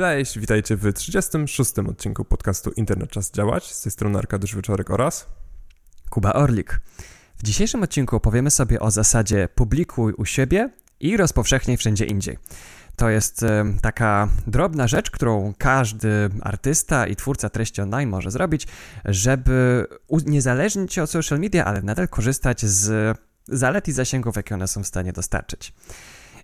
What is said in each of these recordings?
Cześć, witajcie w 36. odcinku podcastu Internet Czas Działać. Z tej strony Arkadiusz Wieczorek oraz Kuba Orlik. W dzisiejszym odcinku opowiemy sobie o zasadzie publikuj u siebie i rozpowszechniaj wszędzie indziej. To jest taka drobna rzecz, którą każdy artysta i twórca treści online może zrobić, żeby uniezależnić się od social media, ale nadal korzystać z zalet i zasięgów, jakie one są w stanie dostarczyć.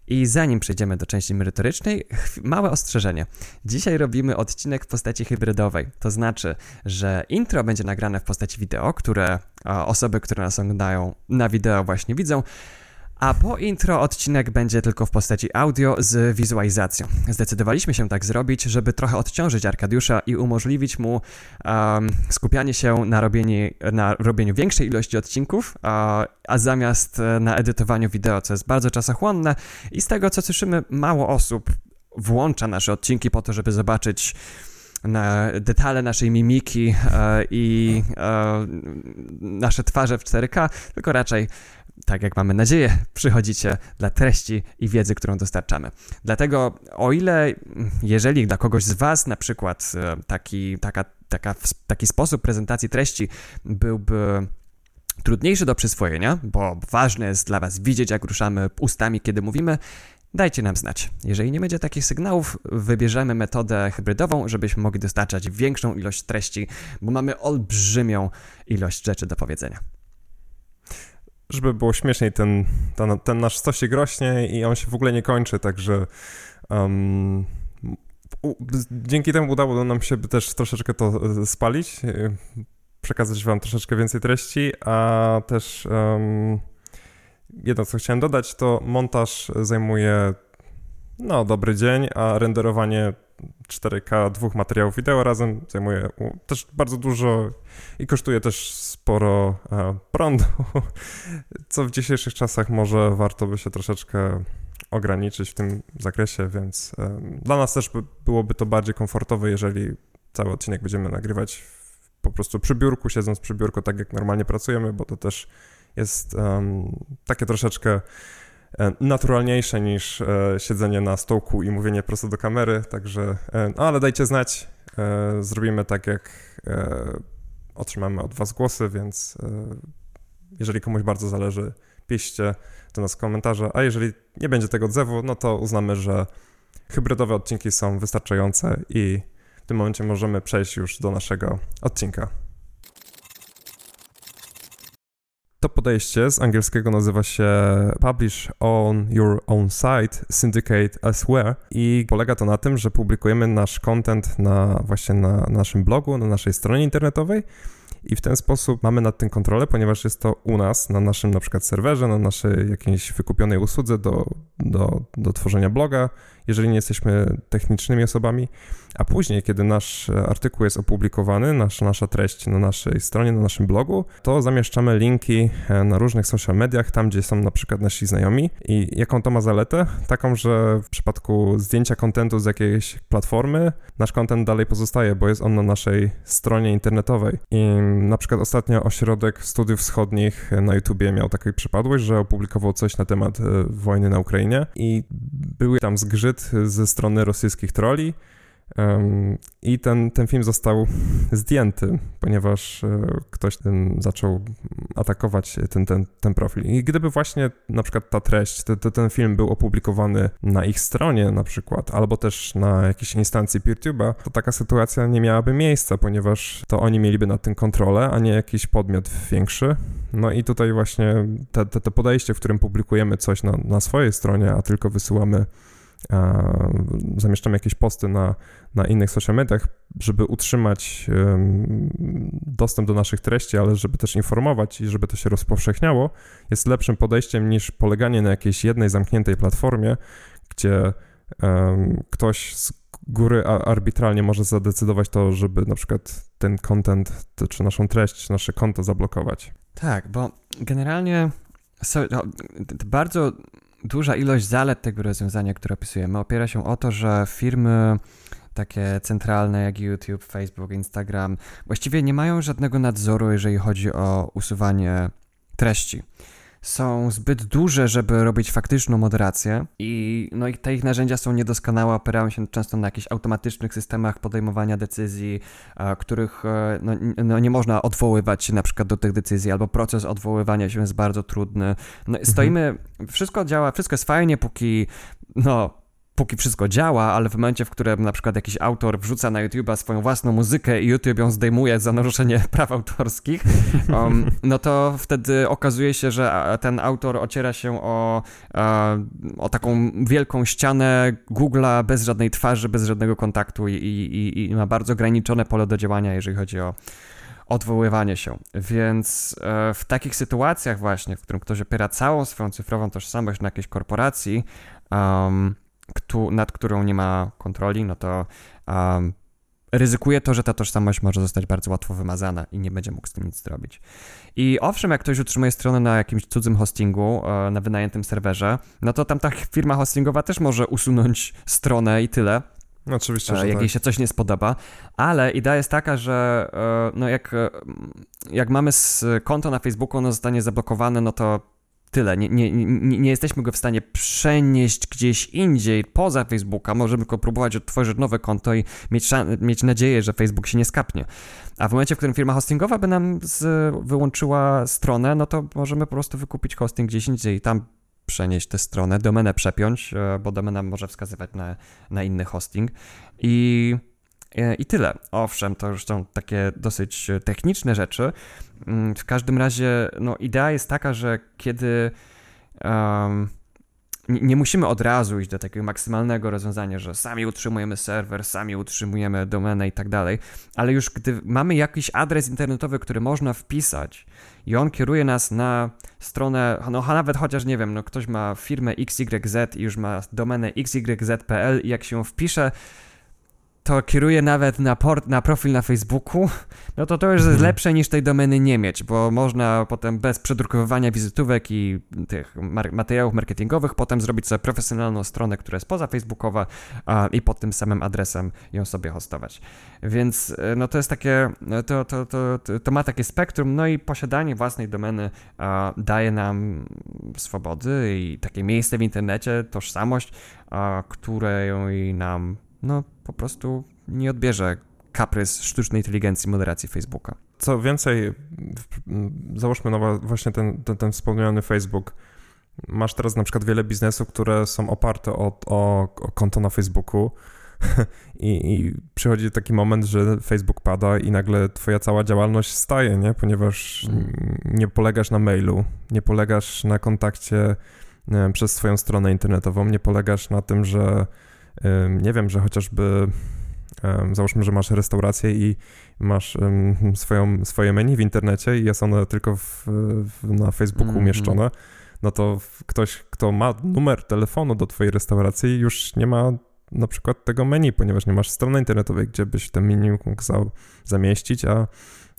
I zanim przejdziemy do części merytorycznej, małe ostrzeżenie. Dzisiaj robimy odcinek w postaci hybrydowej. To znaczy, że intro będzie nagrane w postaci wideo, które osoby, które nas oglądają na wideo właśnie widzą, a po intro odcinek będzie tylko w postaci audio z wizualizacją. Zdecydowaliśmy się tak zrobić, żeby trochę odciążyć Arkadiusza i umożliwić mu um, skupianie się na, robieniu, na robieniu większej ilości odcinków, a, a zamiast e, na edytowaniu wideo, co jest bardzo czasochłonne i z tego co słyszymy, mało osób włącza nasze odcinki po to, żeby zobaczyć na detale naszej mimiki e, i e, nasze twarze w 4K, tylko raczej tak jak mamy nadzieję, przychodzicie dla treści i wiedzy, którą dostarczamy. Dlatego, o ile, jeżeli dla kogoś z Was na przykład e, taki, taka, taka, taki sposób prezentacji treści byłby trudniejszy do przyswojenia, bo ważne jest dla Was widzieć, jak ruszamy ustami, kiedy mówimy, dajcie nam znać. Jeżeli nie będzie takich sygnałów, wybierzemy metodę hybrydową, żebyśmy mogli dostarczać większą ilość treści, bo mamy olbrzymią ilość rzeczy do powiedzenia żeby było śmieszniej, ten, ten, ten nasz stosik rośnie i on się w ogóle nie kończy, także um, u, dzięki temu udało nam się też troszeczkę to e, spalić, e, przekazać wam troszeczkę więcej treści, a też um, jedno, co chciałem dodać, to montaż zajmuje no, dobry dzień, a renderowanie 4K dwóch materiałów wideo razem zajmuje też bardzo dużo i kosztuje też sporo e, prądu, co w dzisiejszych czasach może warto by się troszeczkę ograniczyć w tym zakresie, więc e, dla nas też byłoby to bardziej komfortowe, jeżeli cały odcinek będziemy nagrywać po prostu przy biurku, siedząc przy biurku, tak jak normalnie pracujemy, bo to też jest um, takie troszeczkę naturalniejsze niż e, siedzenie na stołku i mówienie prosto do kamery, także, e, no ale dajcie znać, zrobimy tak jak otrzymamy od was głosy, więc jeżeli komuś bardzo zależy, piszcie do nas komentarze, a jeżeli nie będzie tego odzewu, no to uznamy, że hybrydowe odcinki są wystarczające i w tym momencie możemy przejść już do naszego odcinka. To podejście z angielskiego nazywa się Publish on your own site, syndicate elsewhere i polega to na tym, że publikujemy nasz content na właśnie na naszym blogu, na naszej stronie internetowej i w ten sposób mamy nad tym kontrolę, ponieważ jest to u nas, na naszym na przykład serwerze, na naszej jakiejś wykupionej usłudze do, do, do tworzenia bloga, jeżeli nie jesteśmy technicznymi osobami, a później, kiedy nasz artykuł jest opublikowany, nasz, nasza treść na naszej stronie, na naszym blogu, to zamieszczamy linki e, na różnych social mediach, tam gdzie są na przykład nasi znajomi. I jaką to ma zaletę? Taką, że w przypadku zdjęcia kontentu z jakiejś platformy, nasz kontent dalej pozostaje, bo jest on na naszej stronie internetowej. I na przykład ostatnio Ośrodek Studiów Wschodnich na YouTubie miał taką przypadłość, że opublikował coś na temat e, wojny na Ukrainie i były tam zgrzyt ze strony rosyjskich troli, i ten, ten film został zdjęty, ponieważ e, ktoś ten zaczął atakować ten, ten, ten profil. I gdyby właśnie na przykład ta treść, te, te, ten film był opublikowany na ich stronie na przykład, albo też na jakiejś instancji PeerTube'a, to taka sytuacja nie miałaby miejsca, ponieważ to oni mieliby nad tym kontrolę, a nie jakiś podmiot większy. No i tutaj właśnie te podejście, w którym publikujemy coś na, na swojej stronie, a tylko wysyłamy zamieszczamy jakieś posty na, na innych social mediach, żeby utrzymać dostęp do naszych treści, ale żeby też informować i żeby to się rozpowszechniało, jest lepszym podejściem niż poleganie na jakiejś jednej zamkniętej platformie, gdzie ktoś z góry arbitralnie może zadecydować to, żeby na przykład ten content, czy naszą treść, nasze konto zablokować. Tak, bo generalnie so, no, bardzo duża ilość zalet tego rozwiązania, które opisujemy, opiera się o to, że firmy takie centralne jak YouTube, Facebook, Instagram właściwie nie mają żadnego nadzoru, jeżeli chodzi o usuwanie treści. Są zbyt duże, żeby robić faktyczną moderację i, no, i te ich narzędzia są niedoskonałe, operają się często na jakichś automatycznych systemach podejmowania decyzji, a, których e, no, no, nie można odwoływać się na przykład do tych decyzji, albo proces odwoływania się jest bardzo trudny. No, stoimy, mhm. wszystko działa, wszystko jest fajnie, póki no póki wszystko działa, ale w momencie, w którym na przykład jakiś autor wrzuca na YouTube'a swoją własną muzykę i YouTube ją zdejmuje za naruszenie praw autorskich, um, no to wtedy okazuje się, że ten autor ociera się o, o taką wielką ścianę Google'a bez żadnej twarzy, bez żadnego kontaktu i, i, i ma bardzo ograniczone pole do działania, jeżeli chodzi o odwoływanie się. Więc e, w takich sytuacjach właśnie, w którym ktoś opiera całą swoją cyfrową tożsamość na jakiejś korporacji, um, nad którą nie ma kontroli, no to um, ryzykuje to, że ta tożsamość może zostać bardzo łatwo wymazana i nie będzie mógł z tym nic zrobić. I owszem, jak ktoś utrzymuje stronę na jakimś cudzym hostingu, e, na wynajętym serwerze, no to tam ta firma hostingowa też może usunąć stronę i tyle. No, oczywiście, e, że jak tak. jej się coś nie spodoba, ale idea jest taka, że e, no jak, jak mamy konto na Facebooku, ono zostanie zablokowane, no to tyle. Nie, nie, nie, nie, jesteśmy go w stanie przenieść gdzieś indziej, poza Facebooka. Możemy tylko próbować odtworzyć nowe konto i mieć, mieć nadzieję, że Facebook się nie skapnie. A w momencie, w którym firma hostingowa by nam z, wyłączyła stronę, no to możemy po prostu wykupić hosting gdzieś indziej i tam przenieść tę stronę, domenę przepiąć, e, bo domena może wskazywać na, na inny hosting i I tyle. Owszem, to już są takie dosyć e, techniczne rzeczy. Mm, w każdym razie, no, idea jest taka, że kiedy um, nie musimy od razu iść do takiego maksymalnego rozwiązania, że sami utrzymujemy serwer, sami utrzymujemy domenę i tak dalej, ale już gdy mamy jakiś adres internetowy, który można wpisać i on kieruje nas na stronę, no nawet chociaż nie wiem, no ktoś ma firmę XYZ i już ma domenę xyz.pl i jak się wpisze to kieruje nawet na, port, na profil na Facebooku, no to to już jest mhm. lepsze niż tej domeny nie mieć, bo można potem bez przedrukowywania wizytówek i tych materiałów marketingowych potem zrobić sobie profesjonalną stronę, która jest poza Facebookowa a, i pod tym samym adresem ją sobie hostować. Więc e, no to jest takie, to, to, to, to ma takie spektrum, no i posiadanie własnej domeny a, daje nam swobody i takie miejsce w internecie, tożsamość, a, której nam no po prostu nie odbierze kaprys sztucznej inteligencji moderacji Facebooka. Co więcej, załóżmy no właśnie ten, ten, ten wspomniany Facebook. Masz teraz na przykład wiele biznesów, które są oparte o, o, o konto na Facebooku I, I, przychodzi taki moment, że Facebook pada i nagle twoja cała działalność staje, nie? Ponieważ mm. nie polegasz na mailu, nie polegasz na kontakcie nie, przez swoją stronę internetową, nie polegasz na tym, że nie wiem, że chociażby załóżmy, że masz restaurację i masz swoją, swoje menu w internecie i jest ono tylko w, w, na Facebooku mm -hmm. umieszczone, no to ktoś, kto ma numer telefonu do twojej restauracji już nie ma na przykład tego menu, ponieważ nie masz strony internetowej, gdzie byś ten menu mógł za, zamieścić, a,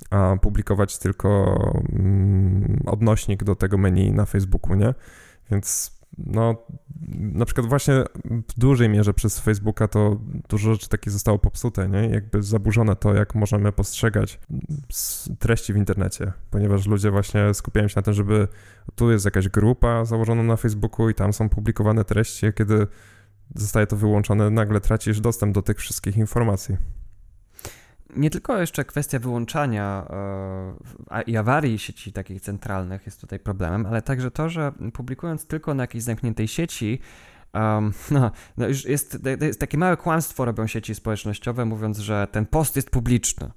a publikować tylko mm, odnośnik do tego menu na Facebooku, nie? Więc no, na przykład właśnie w dużej mierze przez Facebooka to dużo rzeczy takie zostało popsute, nie? Jakby zaburzone to, jak możemy postrzegać treści w internecie, ponieważ ludzie właśnie skupiają się na tym, żeby tu jest jakaś grupa założona na Facebooku i tam są publikowane treści, kiedy zostaje to wyłączone, nagle tracisz dostęp do tych wszystkich informacji nie tylko jeszcze kwestia wyłączania e, i awarii sieci takich centralnych jest tutaj problemem, ale także to, że publikując tylko na jakiejś zamkniętej sieci, Um, no, no już jest, jest, takie małe kłamstwo robią sieci społecznościowe, mówiąc, że ten post jest publiczny.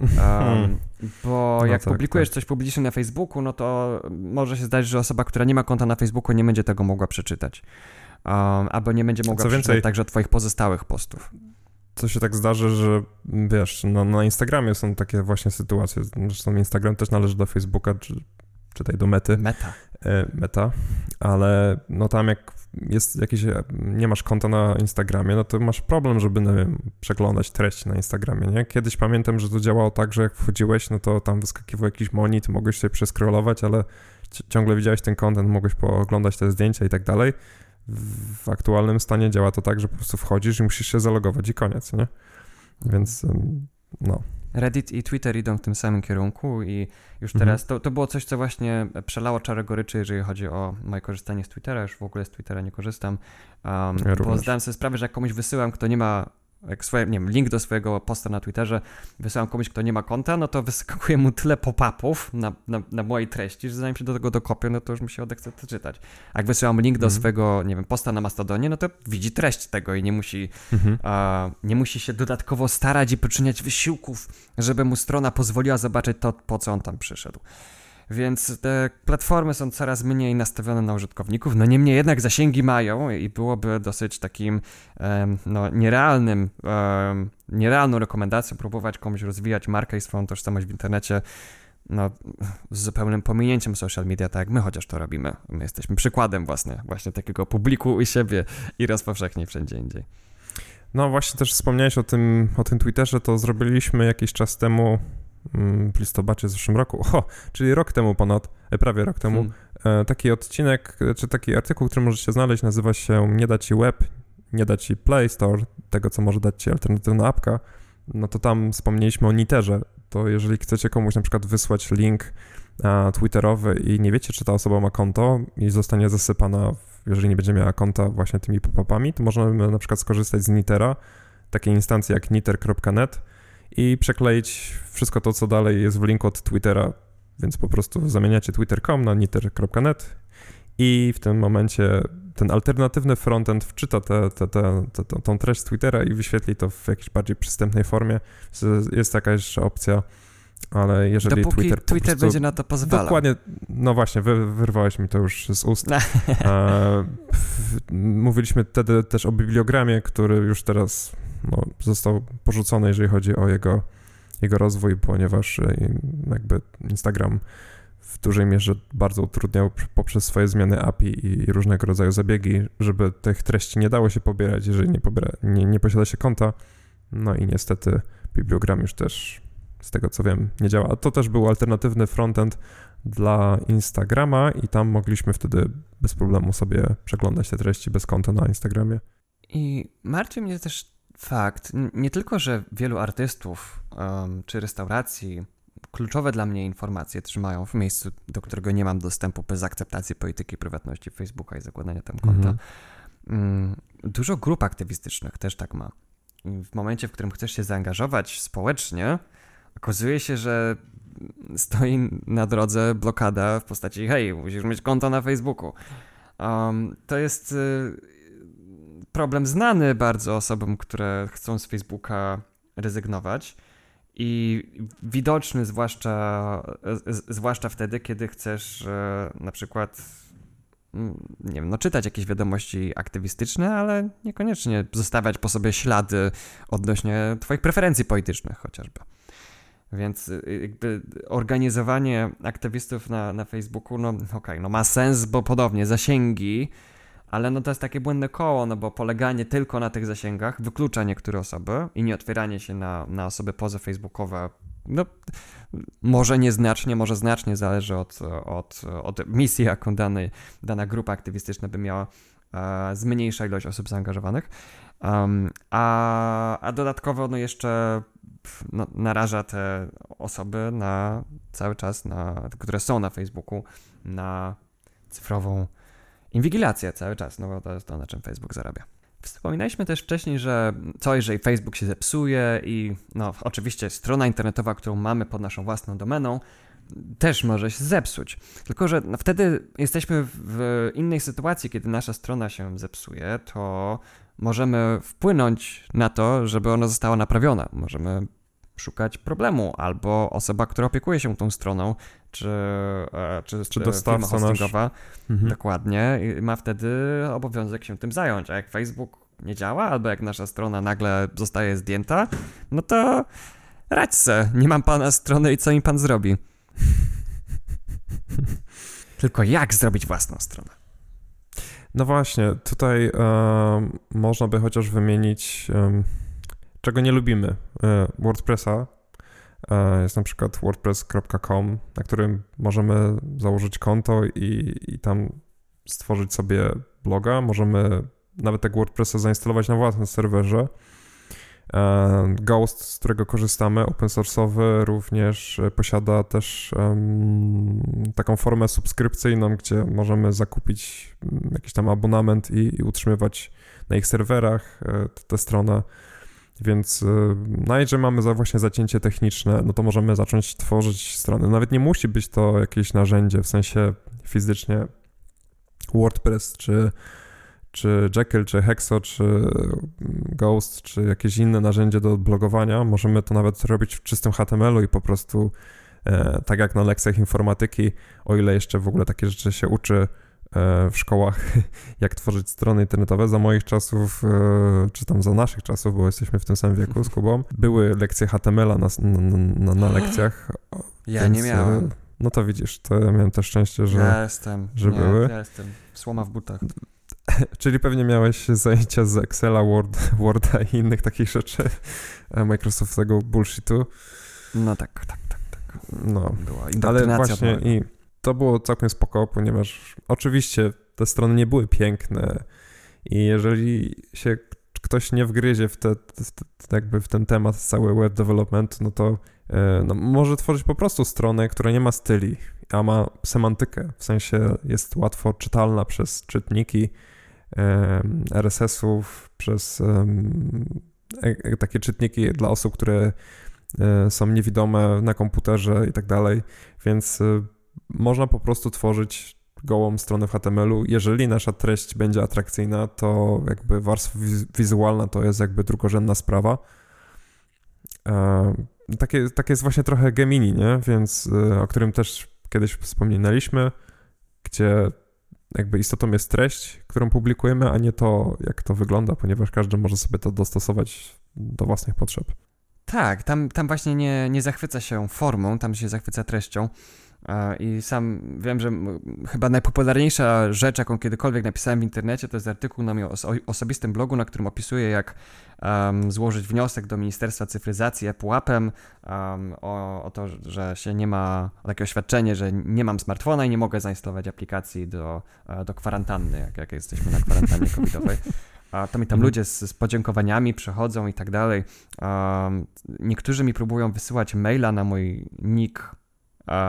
Um, bo no jak tak, publikujesz tak. coś publicznie na Facebooku, no to może się zdać, że osoba, która nie ma konta na Facebooku, nie będzie tego mogła przeczytać. Um, albo nie będzie mogła Co przeczytać więcej, także twoich pozostałych postów co się tak zdarzy, że wiesz, no, na Instagramie są takie właśnie sytuacje. Zresztą Instagram też należy do Facebooka, czy, czy tej do Mety. Meta. E, meta, ale no tam jak jest jakieś, nie masz konta na Instagramie, no to masz problem, żeby, nie wiem, przeglądać treści na Instagramie, nie? Kiedyś pamiętam, że to działało tak, że jak wchodziłeś, no to tam wyskakiwał jakiś monit, mogłeś sobie przeskrolować, ale ciągle widziałeś ten content, mogłeś pooglądać te zdjęcia i tak dalej w aktualnym stanie działa to tak, że po prostu wchodzisz i musisz się zalogować i koniec, nie? Więc no. Reddit i Twitter idą w tym samym kierunku i już mhm. teraz to, to było coś, co właśnie przelało czarę goryczy, jeżeli chodzi o moje korzystanie z Twittera. Już w ogóle z Twittera nie korzystam, um, ja bo zdałem sobie sprawę, że jak komuś wysyłam, kto nie ma jak swoje, nie wiem, link do swojego posta na Twitterze wysyłam komuś, kto nie ma konta, no to wyskakuje mu tyle pop-upów na, na, na, mojej treści, że zanim się do tego dokopię, no to już mi się odechce to czytać. A jak wysyłam link do mm swojego, nie wiem, posta na Mastodonie, no to widzi treść tego i nie musi, mm nie musi się dodatkowo starać i poczyniać wysiłków, żeby mu strona pozwoliła zobaczyć to, po co on tam przyszedł. Więc te platformy są coraz mniej nastawione na użytkowników, no niemniej jednak zasięgi mają i byłoby dosyć takim no, nierealnym, nierealną rekomendacją próbować komuś rozwijać markę i swoją tożsamość w internecie no, z zupełnym pominięciem social media, tak jak my chociaż to robimy. My jesteśmy przykładem właśnie, właśnie takiego publiku u siebie i rozpowszechnie wszędzie indziej. No właśnie też wspomniałeś o tym, o tym Twitterze, to zrobiliśmy jakiś czas temu w listopadzie zeszłym roku, o, czyli rok temu ponad, e, prawie rok temu, hmm. taki odcinek, czy taki artykuł, który możecie znaleźć, nazywa się Nie da ci web, nie da ci Play Store, tego co może dać ci alternatywna apka, no to tam wspomnieliśmy o Niterze, to jeżeli chcecie komuś na przykład wysłać link twitterowy i nie wiecie, czy ta osoba ma konto i zostanie zasypana, jeżeli nie będzie miała konta właśnie tymi pop-upami, to możemy na przykład skorzystać z Nitera, takiej instancji jak niter.net, i przekleić wszystko to, co dalej jest w linku od Twittera, więc po prostu zamieniacie twitter.com na niter.net i w tym momencie ten alternatywny frontend wczyta te, te, te, te, tą treść z Twittera i wyświetli to w jakiejś bardziej przystępnej formie. Jest taka jeszcze opcja, ale jeżeli Dopóki Twitter... Twitter prostu, będzie na to pozwalał. Dokładnie, no właśnie, wy, wyrwałeś mi to już z ust. e, mówiliśmy wtedy też o bibliogramie, który już teraz no, został porzucony, jeżeli chodzi o jego, jego rozwój, ponieważ e, jakby Instagram w dużej mierze bardzo utrudniał poprzez swoje zmiany API i różnego rodzaju zabiegi, żeby tych treści nie dało się pobierać, jeżeli nie, pobiera, nie, nie posiada się konta. No i niestety bibliogram już też, z tego co wiem, nie działa. A to też był alternatywny frontend dla Instagrama i tam mogliśmy wtedy bez problemu sobie przeglądać te treści bez konta na Instagramie. I martwi mnie też fakt, nie tylko, że wielu artystów um, czy restauracji kluczowe dla mnie informacje trzymają w miejscu, do którego nie mam dostępu bez akceptacji polityki prywatności Facebooka i zakładania tam konta. Mhm. Mm, dużo grup aktywistycznych też tak ma. I w momencie, w którym chcesz się zaangażować społecznie, okazuje się, że stoi na drodze blokada w postaci hej, musisz mieć konto na Facebooku. Um, to jest y, problem znany bardzo osobom, które chcą z Facebooka rezygnować i widoczny zwłaszcza, zwłaszcza wtedy, kiedy chcesz na przykład mm, nie wiem, no czytać jakieś wiadomości aktywistyczne, ale niekoniecznie zostawiać po sobie ślady odnośnie twoich preferencji politycznych chociażby. Więc y, jakby organizowanie aktywistów na, na Facebooku, no okej, okay, no ma sens, bo podobnie zasięgi ale no to jest takie błędne koło, no bo poleganie tylko na tych zasięgach wyklucza niektóre osoby i nie otwieranie się na, na osoby poza facebookowe, no może nieznacznie, może znacznie zależy od, od, od misji, jaką dany, dana grupa aktywistyczna by miała, e, zmniejsza ilość osób zaangażowanych, um, a, a dodatkowo no jeszcze no, naraża te osoby na cały czas, na, które są na Facebooku, na cyfrową inwigilacja cały czas, no bo to jest to, na czym Facebook zarabia. Wspominaliśmy też wcześniej, że co jeżeli Facebook się zepsuje i no oczywiście strona internetowa, którą mamy pod naszą własną domeną, też może się zepsuć. Tylko, że no, wtedy jesteśmy w innej sytuacji, kiedy nasza strona się zepsuje, to możemy wpłynąć na to, żeby ona została naprawiona. Możemy szukać problemu, albo osoba, która opiekuje się tą stroną, czy, e, czy, czy dostawca hostingowa, mhm. dokładnie, ma wtedy obowiązek się tym zająć. A jak Facebook nie działa, albo jak nasza strona nagle zostaje zdjęta, no to radź se, nie mam pana strony i co mi pan zrobi? Tylko jak zrobić własną stronę? No właśnie, tutaj e, można by chociaż wymienić, e, czego nie lubimy. E, WordPressa, E, jest na przykład wordpress.com, na którym możemy założyć konto i, i tam stworzyć sobie bloga. Możemy nawet tego WordPressa zainstalować na własnym serwerze. E, Ghost, z którego korzystamy, open source'owy, również posiada też um, taką formę subskrypcyjną, gdzie możemy zakupić mm, jakiś tam abonament i, i utrzymywać na ich serwerach tę stronę. Więc no jeżeli mamy za właśnie zacięcie techniczne, no to możemy zacząć tworzyć strony. Nawet nie musi być to jakieś narzędzie, w sensie fizycznie WordPress, czy, czy Jekyll, czy Hexo, czy Ghost, czy jakieś inne narzędzie do blogowania. Możemy to nawet robić w czystym HTML-u i po prostu e, tak jak na lekcjach informatyki, o ile jeszcze w ogóle takie rzeczy się uczy w szkołach, jak tworzyć strony internetowe. Za moich czasów, e, czy tam za naszych czasów, bo jesteśmy w tym samym wieku z Kubą, były lekcje HTML-a na, na, na, na lekcjach. Ja nie e, miałem. No to widzisz, to ja miałem też szczęście, że, ja jestem, że nie, były. Ja jestem słoma w butach. Czyli pewnie miałeś zajęcia z Excela, Word, Worda i innych takich rzeczy Microsoftowego bullshitu. No tak, tak, tak, tak. No, Była ale właśnie i to było całkiem spoko, ponieważ oczywiście te strony nie były piękne i jeżeli się ktoś nie wgryzie w, te, te, jakby w ten temat cały web development, no to e, no, może tworzyć po prostu stronę, która nie ma styli, a ma semantykę, w sensie jest łatwo czytalna przez czytniki RSS-ów, przez e, takie czytniki dla osób, które e, są niewidome na komputerze i tak dalej, więc można po prostu tworzyć gołą stronę w HTML-u. Jeżeli nasza treść będzie atrakcyjna, to jakby warstwa wizualna to jest jakby drugorzędna sprawa. E, takie, takie jest właśnie trochę Gemini, nie? Więc e, o którym też kiedyś wspominaliśmy, gdzie jakby istotą jest treść, którą publikujemy, a nie to, jak to wygląda, ponieważ każdy może sobie to dostosować do własnych potrzeb. Tak, tam, tam właśnie nie, nie zachwyca się formą, tam się zachwyca treścią. I sam wiem, że chyba najpopularniejsza rzecz, jaką kiedykolwiek napisałem w internecie, to jest artykuł na moim osobistym blogu, na którym opisuję, jak um, złożyć wniosek do Ministerstwa Cyfryzacji ePUAP-em um, o, o, to, że się nie ma, takie oświadczenie, że nie mam smartfona i nie mogę zainstalować aplikacji do, e, do kwarantanny, jak, jak jesteśmy na kwarantannie covidowej. A to mi tam mhm. ludzie z, z, podziękowaniami przychodzą i tak dalej. Um, niektórzy mi próbują wysyłać maila na mój nick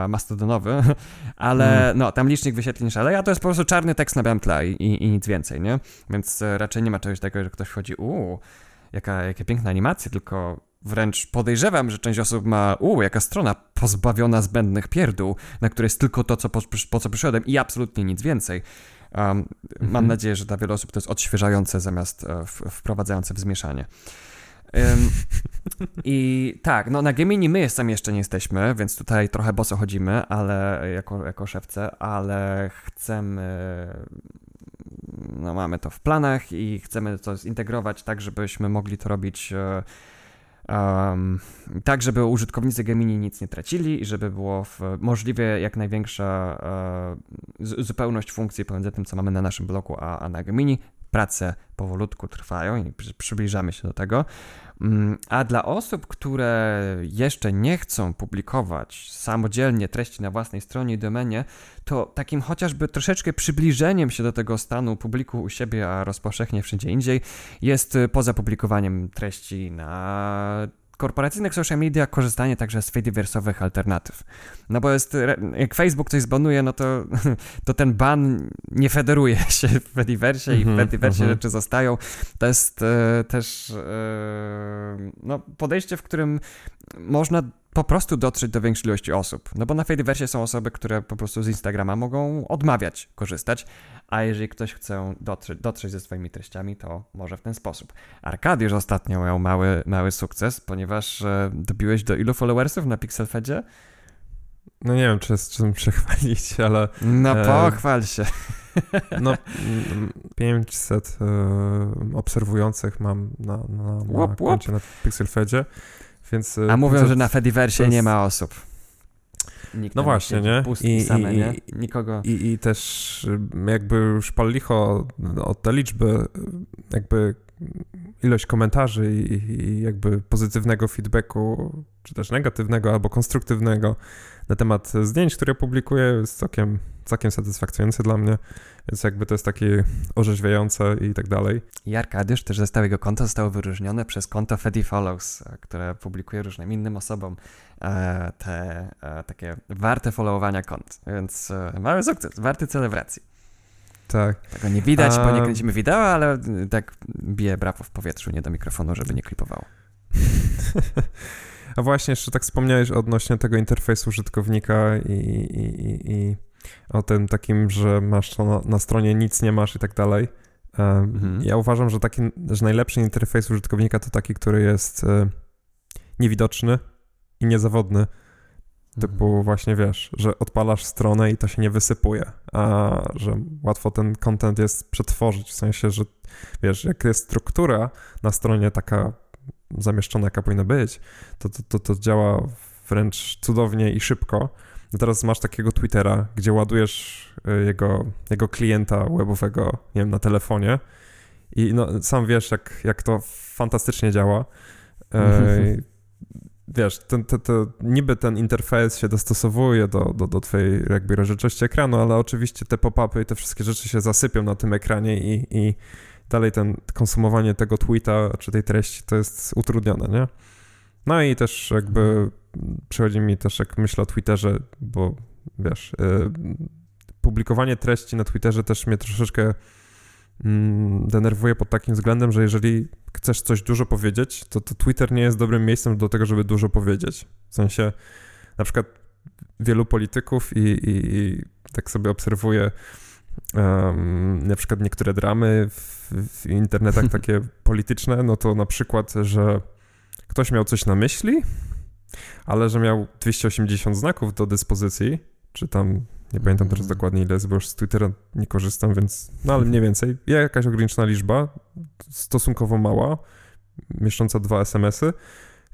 mastodonowy, ale mm. no, tam licznik wyświetleń szaleje, a to jest po prostu czarny tekst na białym tle i, i, i nic więcej, nie? Więc e, raczej nie ma czegoś takiego, że ktoś wchodzi, uuu, jaka, jakie piękna animacja, tylko wręcz podejrzewam, że część osób ma, uuu, jaka strona pozbawiona zbędnych pierdół, na której jest tylko to, co po, po co przyszedłem i absolutnie nic więcej. Um, mm -hmm. Mam mhm. nadzieję, że dla wielu osób to jest odświeżające zamiast e, w, wprowadzające w zmieszanie. I tak, no na Gemini my sami jeszcze nie jesteśmy, więc tutaj trochę boso chodzimy, ale jako, jako szewce, ale chcemy no mamy to w planach i chcemy to zintegrować tak, żebyśmy mogli to robić um, tak, żeby użytkownicy Gemini nic nie tracili i żeby było możliwie jak największa uh, zupełność funkcji pomiędzy tym, co mamy na naszym bloku, a, a na Gemini. Prace powolutku trwają i przybliżamy się do tego. Mm, a dla osób, które jeszcze nie chcą publikować samodzielnie treści na własnej stronie i domenie, to takim chociażby troszeczkę przybliżeniem się do tego stanu publiku u siebie, a rozpowszechnie wszędzie indziej, jest y, poza publikowaniem treści na korporacyjnych social media korzystanie także z Fediverse'owych alternatyw. No bo jest, jak Facebook coś zbanuje, no to, to ten ban nie federuje się w Fediverse mm -hmm, i w mhm, Fediverse mm -hmm. rzeczy zostają. To jest e, też e, no, podejście, w którym można po prostu dotrzeć do większej ilości osób. No bo na Fediverse są osoby, które po prostu z Instagrama mogą odmawiać korzystać, a jeżeli ktoś chce dotrzeć, dotrzeć ze swoimi treściami, to może w ten sposób. Arkadiusz ostatnio miał mały, mały sukces, ponieważ e, dobiłeś do ilu followersów na Pixelfedzie? No nie wiem, czy z czym się chwalić, ale... No e, pochwal się. No 500 e, obserwujących mam na, na, na łop, koncie na Pixelfedzie, więc... E, A mówią, że na Fediverse jest... nie ma osób. Nikt no właśnie, nie? I, same, i, nie? Nikogo. I, I też jakby już pal licho od te liczby, jakby ilość komentarzy i, i, jakby pozytywnego feedbacku, czy też negatywnego albo konstruktywnego na temat zdjęć, które publikuję, jest całkiem, całkiem satysfakcjonujące dla mnie, więc jakby to jest takie orzeźwiające i tak dalej. I Arkadiusz też ze stałego konta zostało wyróżnione przez konto Fedi Follows, e, które publikuje różnym innym osobom e, te e, takie warte followowania kont, więc mały sukces, warty celebracji. Tak. Tego nie widać, bo nie kręcimy wideo, ale tak bije brawo w powietrzu, nie do mikrofonu, żeby nie klipowało. A właśnie, jeszcze tak wspomniałeś odnośnie tego interfejsu użytkownika i, i, i o tym takim, że masz to na, na, stronie nic nie masz i tak dalej. Mhm. Ja uważam, że taki, że najlepszy interfejs użytkownika to taki, który jest e, niewidoczny i niezawodny. Typu mhm. właśnie wiesz, że odpalasz stronę i to się nie wysypuje, a że łatwo ten content jest przetworzyć, w sensie, że wiesz, jak jest struktura na stronie taka zamieszczona, jaka powinna być, to, to, to, to działa wręcz cudownie i szybko. No teraz masz takiego Twittera, gdzie ładujesz y, jego, jego klienta webowego, nie wiem, na telefonie i no, sam wiesz, jak, jak to fantastycznie działa. E, wiesz, ten, ten, ten, niby ten interfejs się dostosowuje do, do, do twojej jakby rozdzielczości ekranu, ale oczywiście te pop-upy i te wszystkie rzeczy się zasypią na tym ekranie i, i dalej ten konsumowanie tego tweeta czy tej treści to jest utrudnione, nie? No i też jakby przychodzi mi też, jak myślę o Twitterze, bo wiesz, yy, publikowanie treści na Twitterze też mnie troszeczkę mm, denerwuje pod takim względem, że jeżeli chcesz coś dużo powiedzieć, to, to Twitter nie jest dobrym miejscem do tego, żeby dużo powiedzieć. W sensie na przykład wielu polityków i, i, i tak sobie obserwuję um, na przykład niektóre dramy w, w internetach takie polityczne, no to na przykład, że ktoś miał coś na myśli, ale że miał 280 znaków do dyspozycji, czy tam, nie pamiętam teraz mhm. dokładnie ile jest, bo już z Twittera nie korzystam, więc, no ale mniej więcej, jakaś ograniczona liczba, stosunkowo mała, mieszcząca dwa SMS-y,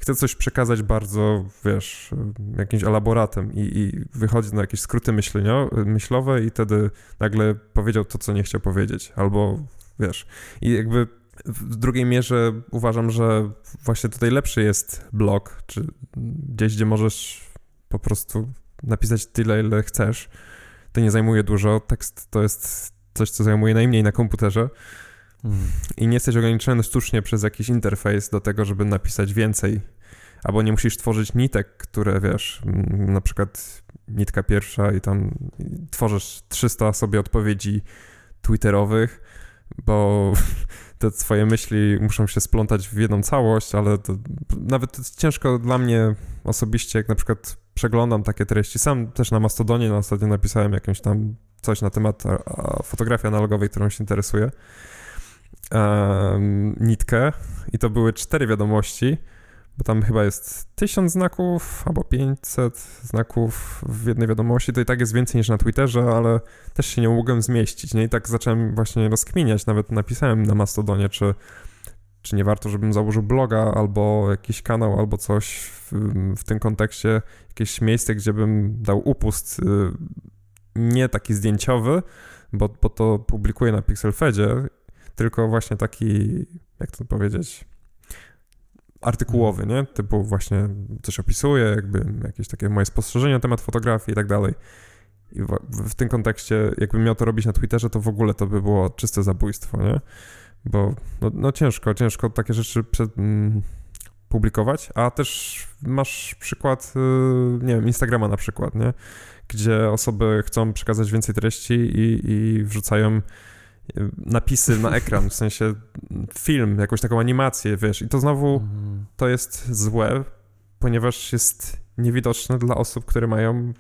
chce coś przekazać bardzo, wiesz, jakimś elaboratem i, i wychodzi na jakieś skróty myślenio, myślowe i wtedy nagle powiedział to, co nie chciał powiedzieć, albo, wiesz, i jakby w drugiej mierze uważam, że właśnie tutaj lepszy jest blog, czy gdzieś, gdzie możesz po prostu napisać tyle, ile chcesz. To nie zajmuje dużo. Tekst to jest coś, co zajmuje najmniej na komputerze. I nie jesteś ograniczony sztucznie przez jakiś interfejs do tego, żeby napisać więcej. Albo nie musisz tworzyć nitek, które wiesz, na przykład nitka pierwsza i tam tworzysz 300 sobie odpowiedzi twitterowych, bo te twoje myśli muszą się splątać w jedną całość, ale to, nawet ciężko dla mnie osobiście, jak na przykład przeglądam takie treści. Sam też na Mastodonie na ostatnio napisałem jakąś tam coś na temat fotografii analogowej, którą się interesuje. Nitkę i to były cztery wiadomości bo tam chyba jest 1000 znaków albo 500 znaków w jednej wiadomości, to i tak jest więcej niż na Twitterze, ale też się nie mogłem zmieścić, nie? I tak zacząłem właśnie rozkminiać, nawet napisałem na Mastodonie, czy, czy nie warto, żebym założył bloga albo jakiś kanał, albo coś w, w tym kontekście, jakieś miejsce, gdzie bym dał upust, y, nie taki zdjęciowy, bo, bo to publikuję na Pixelfedzie, tylko właśnie taki, jak to powiedzieć, artykułowy, nie? Typu właśnie coś opisuję, jakby jakieś takie moje spostrzeżenia na temat fotografii i tak dalej. I w, w, tym kontekście, jakbym miał to robić na Twitterze, to w ogóle to by było czyste zabójstwo, nie? Bo no, no ciężko, ciężko takie rzeczy przed, mm, publikować, a też masz przykład, y, nie wiem, Instagrama na przykład, nie? Gdzie osoby chcą przekazać więcej treści i, i wrzucają napisy na ekran, w sensie film, jakąś taką animację, wiesz, i to znowu mhm. to jest złe, ponieważ jest niewidoczne dla osób, które mają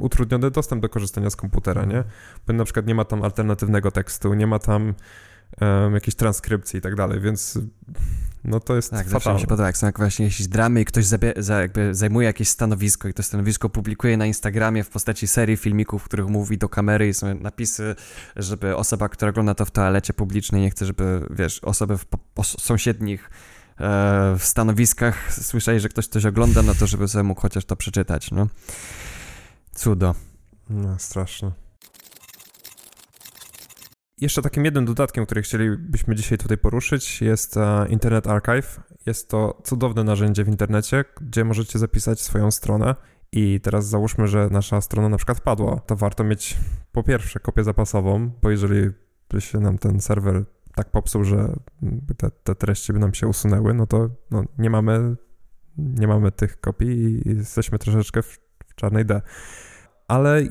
utrudniony dostęp do korzystania z komputera, nie? Bo na przykład nie ma tam alternatywnego tekstu, nie ma tam um, jakiejś transkrypcji i tak dalej, więc no to jest Tak, fatalne. mi się podoba, jak są właśnie jakieś dramy i ktoś zabie, za, zajmuje jakieś stanowisko i to stanowisko publikuje na Instagramie w postaci serii filmików, w których mówi do kamery i są napisy, żeby osoba, która ogląda to w toalecie publicznej, nie chce, żeby, wiesz, osoby w po, po sąsiednich e, w stanowiskach słyszeli, że ktoś coś ogląda, no to żeby sobie mógł chociaż to przeczytać, no. Cudo. No, straszne. Jeszcze takim jednym dodatkiem, który chcielibyśmy dzisiaj tutaj poruszyć, jest e, Internet Archive. Jest to cudowne narzędzie w internecie, gdzie możecie zapisać swoją stronę. I teraz załóżmy, że nasza strona na przykład padła. To warto mieć po pierwsze kopię zapasową, bo jeżeli by się nam ten serwer tak popsuł, że te, te treści by nam się usunęły, no to no, nie, mamy, nie mamy tych kopii i jesteśmy troszeczkę w, w czarnej D. Ale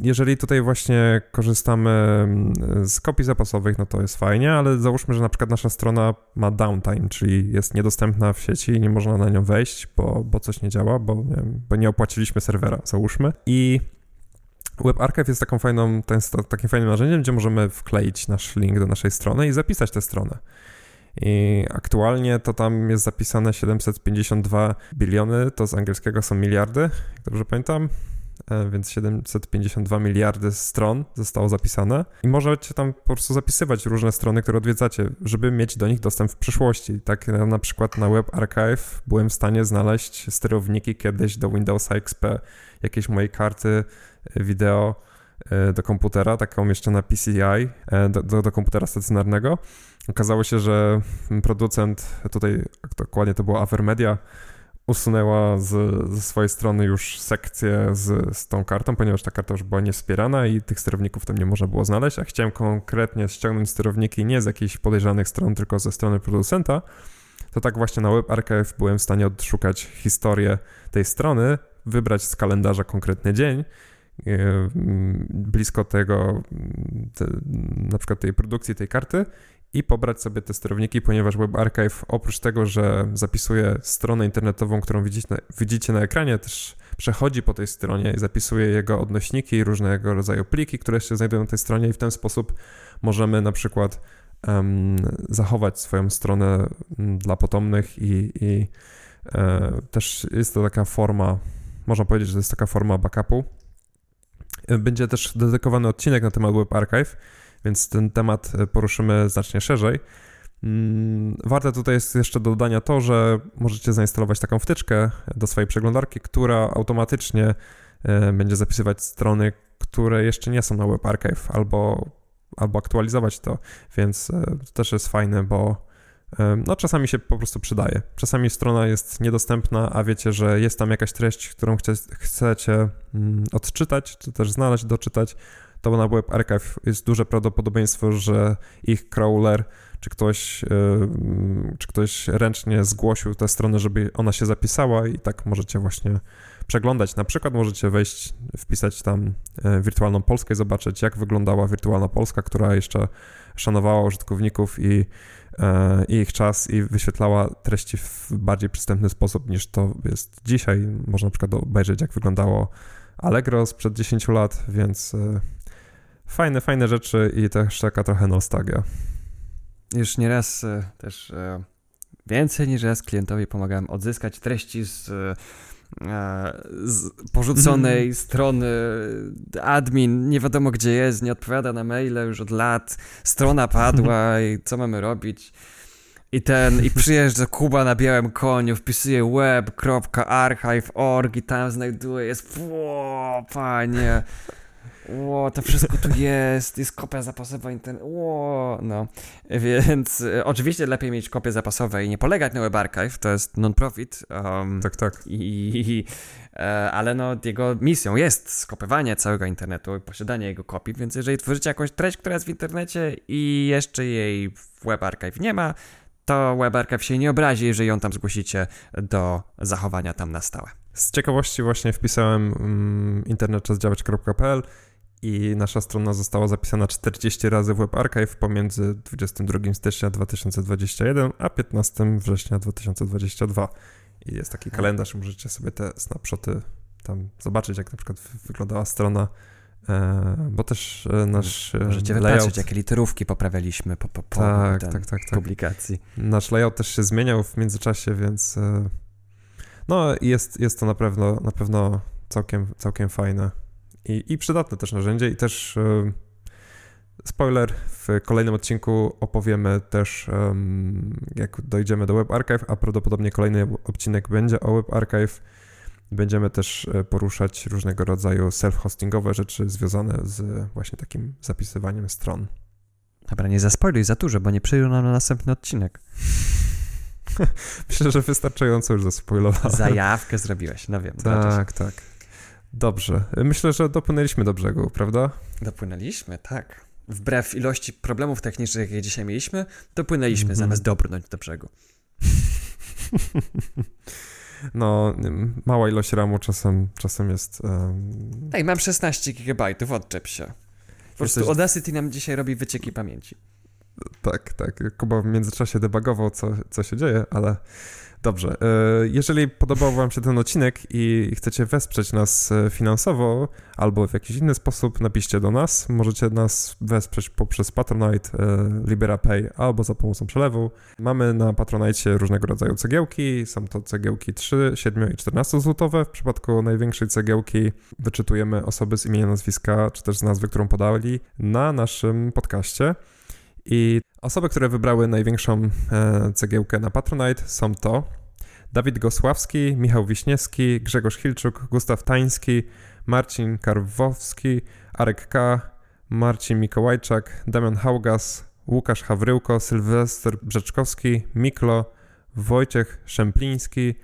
jeżeli tutaj właśnie korzystamy mm, z kopii zapasowych, no to jest fajnie, ale załóżmy, że na przykład nasza strona ma downtime, czyli jest niedostępna w sieci i nie można na nią wejść, bo, bo coś nie działa, bo nie, bo nie opłaciliśmy serwera, załóżmy. I WebArchive jest taką fajną, ten, takim fajnym narzędziem, gdzie możemy wkleić nasz link do naszej strony i zapisać tę stronę. I aktualnie to tam jest zapisane 752 biliony, to z angielskiego są miliardy, jak dobrze pamiętam. E, więc 752 miliardy stron zostało zapisane i możecie tam po prostu zapisywać różne strony, które odwiedzacie, żeby mieć do nich dostęp w przyszłości. Tak na przykład na Web Archive byłem w stanie znaleźć sterowniki kiedyś do Windows XP, jakieś mojej karty wideo e, do komputera, taką jeszcze na PCI, e, do, do, do komputera stacjonarnego. Okazało się, że producent, tutaj dokładnie to było Avermedia, usunęła z, ze swojej strony już sekcję z, z tą kartą, ponieważ ta karta już była niewspierana i tych sterowników tam nie można było znaleźć, a chciałem konkretnie ściągnąć sterowniki nie z jakichś podejrzanych stron, tylko ze strony producenta, to tak właśnie na Web Archive byłem w stanie odszukać historię tej strony, wybrać z kalendarza konkretny dzień, e, blisko tego, te, na przykład tej produkcji tej karty i pobrać sobie te sterowniki, ponieważ WebArchive oprócz tego, że zapisuje stronę internetową, którą widzicie na, widzicie na ekranie, też przechodzi po tej stronie i zapisuje jego odnośniki i różnego rodzaju pliki, które się znajdują na tej stronie i w ten sposób możemy na przykład um, zachować swoją stronę mm, dla potomnych i, i e, też jest to taka forma, można powiedzieć, że to jest taka forma backupu. Będzie też dedykowany odcinek na temat WebArchive, więc ten temat e, poruszymy znacznie szerzej. Mm, warte tutaj jest jeszcze do dodania to, że możecie zainstalować taką wtyczkę do swojej przeglądarki, która automatycznie e, będzie zapisywać strony, które jeszcze nie są na Web Archive, albo, albo aktualizować to, więc e, to też jest fajne, bo no czasami się po prostu przydaje. Czasami strona jest niedostępna, a wiecie, że jest tam jakaś treść, którą chce, chcecie mm, odczytać, czy też znaleźć, doczytać, to na Web Archive jest duże prawdopodobieństwo, że ich crawler czy ktoś, e, czy ktoś ręcznie zgłosił tę stronę, żeby ona się zapisała i tak możecie właśnie przeglądać. Na przykład możecie wejść, wpisać tam e, wirtualną Polskę i zobaczyć, jak wyglądała wirtualna Polska, która jeszcze szanowała użytkowników i, e, i ich czas i wyświetlała treści w bardziej przystępny sposób niż to jest dzisiaj. Można na przykład obejrzeć, jak wyglądało Allegro sprzed 10 lat, więc fajne, fajne rzeczy i też taka trochę nostalgia. Już nieraz e, też e, więcej niż raz klientowi pomagałem odzyskać treści z, e, z porzuconej mm. strony admin, nie wiadomo gdzie jest, nie odpowiada na maile już od lat, strona padła i co mamy robić? I ten, i przyjeżdża Kuba na białym koniu, wpisuje web.archive.org i tam znajduje, jest, o, panie, Ło, to wszystko tu jest, jest kopia zapasowa internetu, ło, no. Więc e, oczywiście lepiej mieć kopię zapasową i nie polegać na Web Archive, to jest non-profit. Um, tak, tak. I, i, e, ale no, jego misją jest skopiowanie całego internetu i posiadanie jego kopii, więc jeżeli tworzycie jakąś treść, która jest w internecie i jeszcze jej w Web Archive nie ma, to Web Archive się nie obrazi, jeżeli ją tam zgłosicie do zachowania tam na stałe. Z ciekawości właśnie wpisałem um, internetczasdziałać.pl i nasza strona została zapisana 40 razy w Web Archive pomiędzy 22 stycznia 2021 a 15 września 2022. I jest taki kalendarz, możecie sobie te snapshoty tam zobaczyć, jak na przykład wyglądała strona, e, bo też e, nasz e, Możecie layout... wypatrzeć, jakie literówki poprawialiśmy po, po, po tak, tak, tak, tak, publikacji. Nasz layout też się zmieniał w międzyczasie, więc no jest, jest to na pewno, na pewno całkiem, całkiem fajne i, i przydatne też narzędzie i też e, spoiler, w kolejnym odcinku opowiemy też jak dojdziemy do Web Archive, a prawdopodobnie kolejny odcinek będzie o Web Archive. Będziemy też e, poruszać różnego rodzaju self-hostingowe rzeczy związane z właśnie takim zapisywaniem stron. Dobra, nie zaspoiluj za dużo, bo nie przyjdą nam na następny odcinek. Myślę, że wystarczająco już zaspoilowałem. Zajawkę zrobiłeś, no wiem. Tak, tak. Dobrze. Myślę, że dopłynęliśmy do brzegu, prawda? Dopłynęliśmy, tak. Wbrew ilości problemów technicznych, jakie dzisiaj mieliśmy, dopłynęliśmy Mhm. zamiast dobrnąć do brzegu. No, mała ilość ramu czasem, czasem jest... Um... Ej, mam 16 GB, odczep się. Po prostu Jesteś- Audacity nam dzisiaj robi wycieki pamięci. Tak, tak. Kuba w międzyczasie debugował, co, co się dzieje, ale dobrze. E, Jeżeli podobał Wam się ten odcinek i chcecie wesprzeć nas e, finansowo albo w jakiś inny sposób, napiszcie do nas. Możecie nas wesprzeć poprzez Patronite, e, LiberaPay albo za pomocą przelewu. Mamy na Patronite różnego rodzaju cegiełki. Są to cegiełki 3, 7 i 14 złotowe. W przypadku największej cegiełki wyczytujemy osoby z imienia, nazwiska, czy też z nazwy, którą podali na naszym podcaście. I osoby, które wybrały największą e, cegiełkę na Patronite są to Dawid Gosławski, Michał Wiśniewski, Grzegorz Hilczuk, Gustaw Tański, Marcin Karwowski, Arek K., Marcin Mikołajczak, Damian Haugas, Łukasz Hawryłko, Sylwester Brzeczkowski, Miklo, Wojciech Szempliński,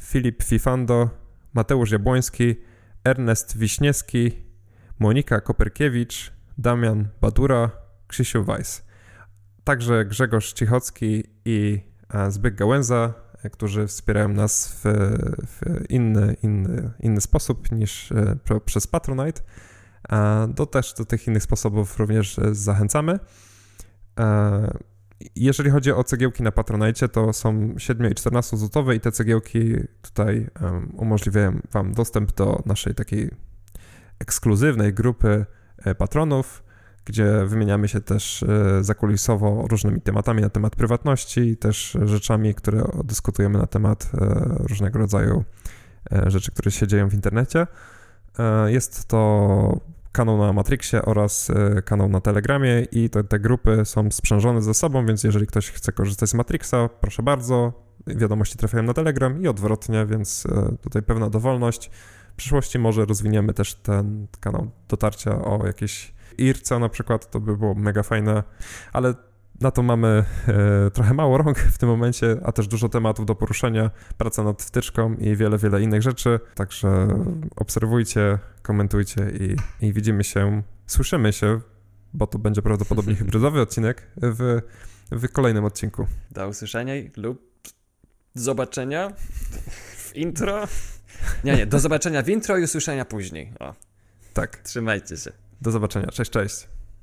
Filip Fifando, Mateusz Jabłoński, Ernest Wiśniewski, Monika Koperkiewicz, Damian Badura, Krzysiu Weiss. Także Grzegorz Cichocki i e, Zbyk Gałęza, e, którzy wspierają nas w, w inny, inny, inny sposób niż e, przez Patronite. Do też do tych innych sposobów również zachęcamy. Jeżeli chodzi o cegiełki na Patronite, to są 7 i 14 złotowe i te cegiełki tutaj umożliwiają Wam dostęp do naszej takiej ekskluzywnej grupy patronów, gdzie wymieniamy się też e, zakulisowo różnymi tematami na temat prywatności, też rzeczami, które dyskutujemy na temat e, różnego rodzaju e, rzeczy, które się dzieją w internecie. Jest to kanał na Matrixie oraz kanał na Telegramie i te, te grupy są sprzężone ze sobą, więc jeżeli ktoś chce korzystać z Matrixa, proszę bardzo. Wiadomości trafiają na Telegram i odwrotnie, więc tutaj pewna dowolność. W przyszłości może rozwiniemy też ten kanał dotarcia o jakieś IRCA na przykład, to by było mega fajne, ale na to mamy e, trochę mało rąk w tym momencie, a też dużo tematów do poruszenia, praca nad wtyczką i wiele, wiele innych rzeczy, także obserwujcie, komentujcie i, i widzimy się, słyszymy się, bo to będzie prawdopodobnie hybrydowy odcinek w, w kolejnym odcinku. Do usłyszenia lub zobaczenia w intro. Nie, nie, do zobaczenia w intro i usłyszenia później. O, Tak, trzymajcie się. Do zobaczenia, cześć, cześć.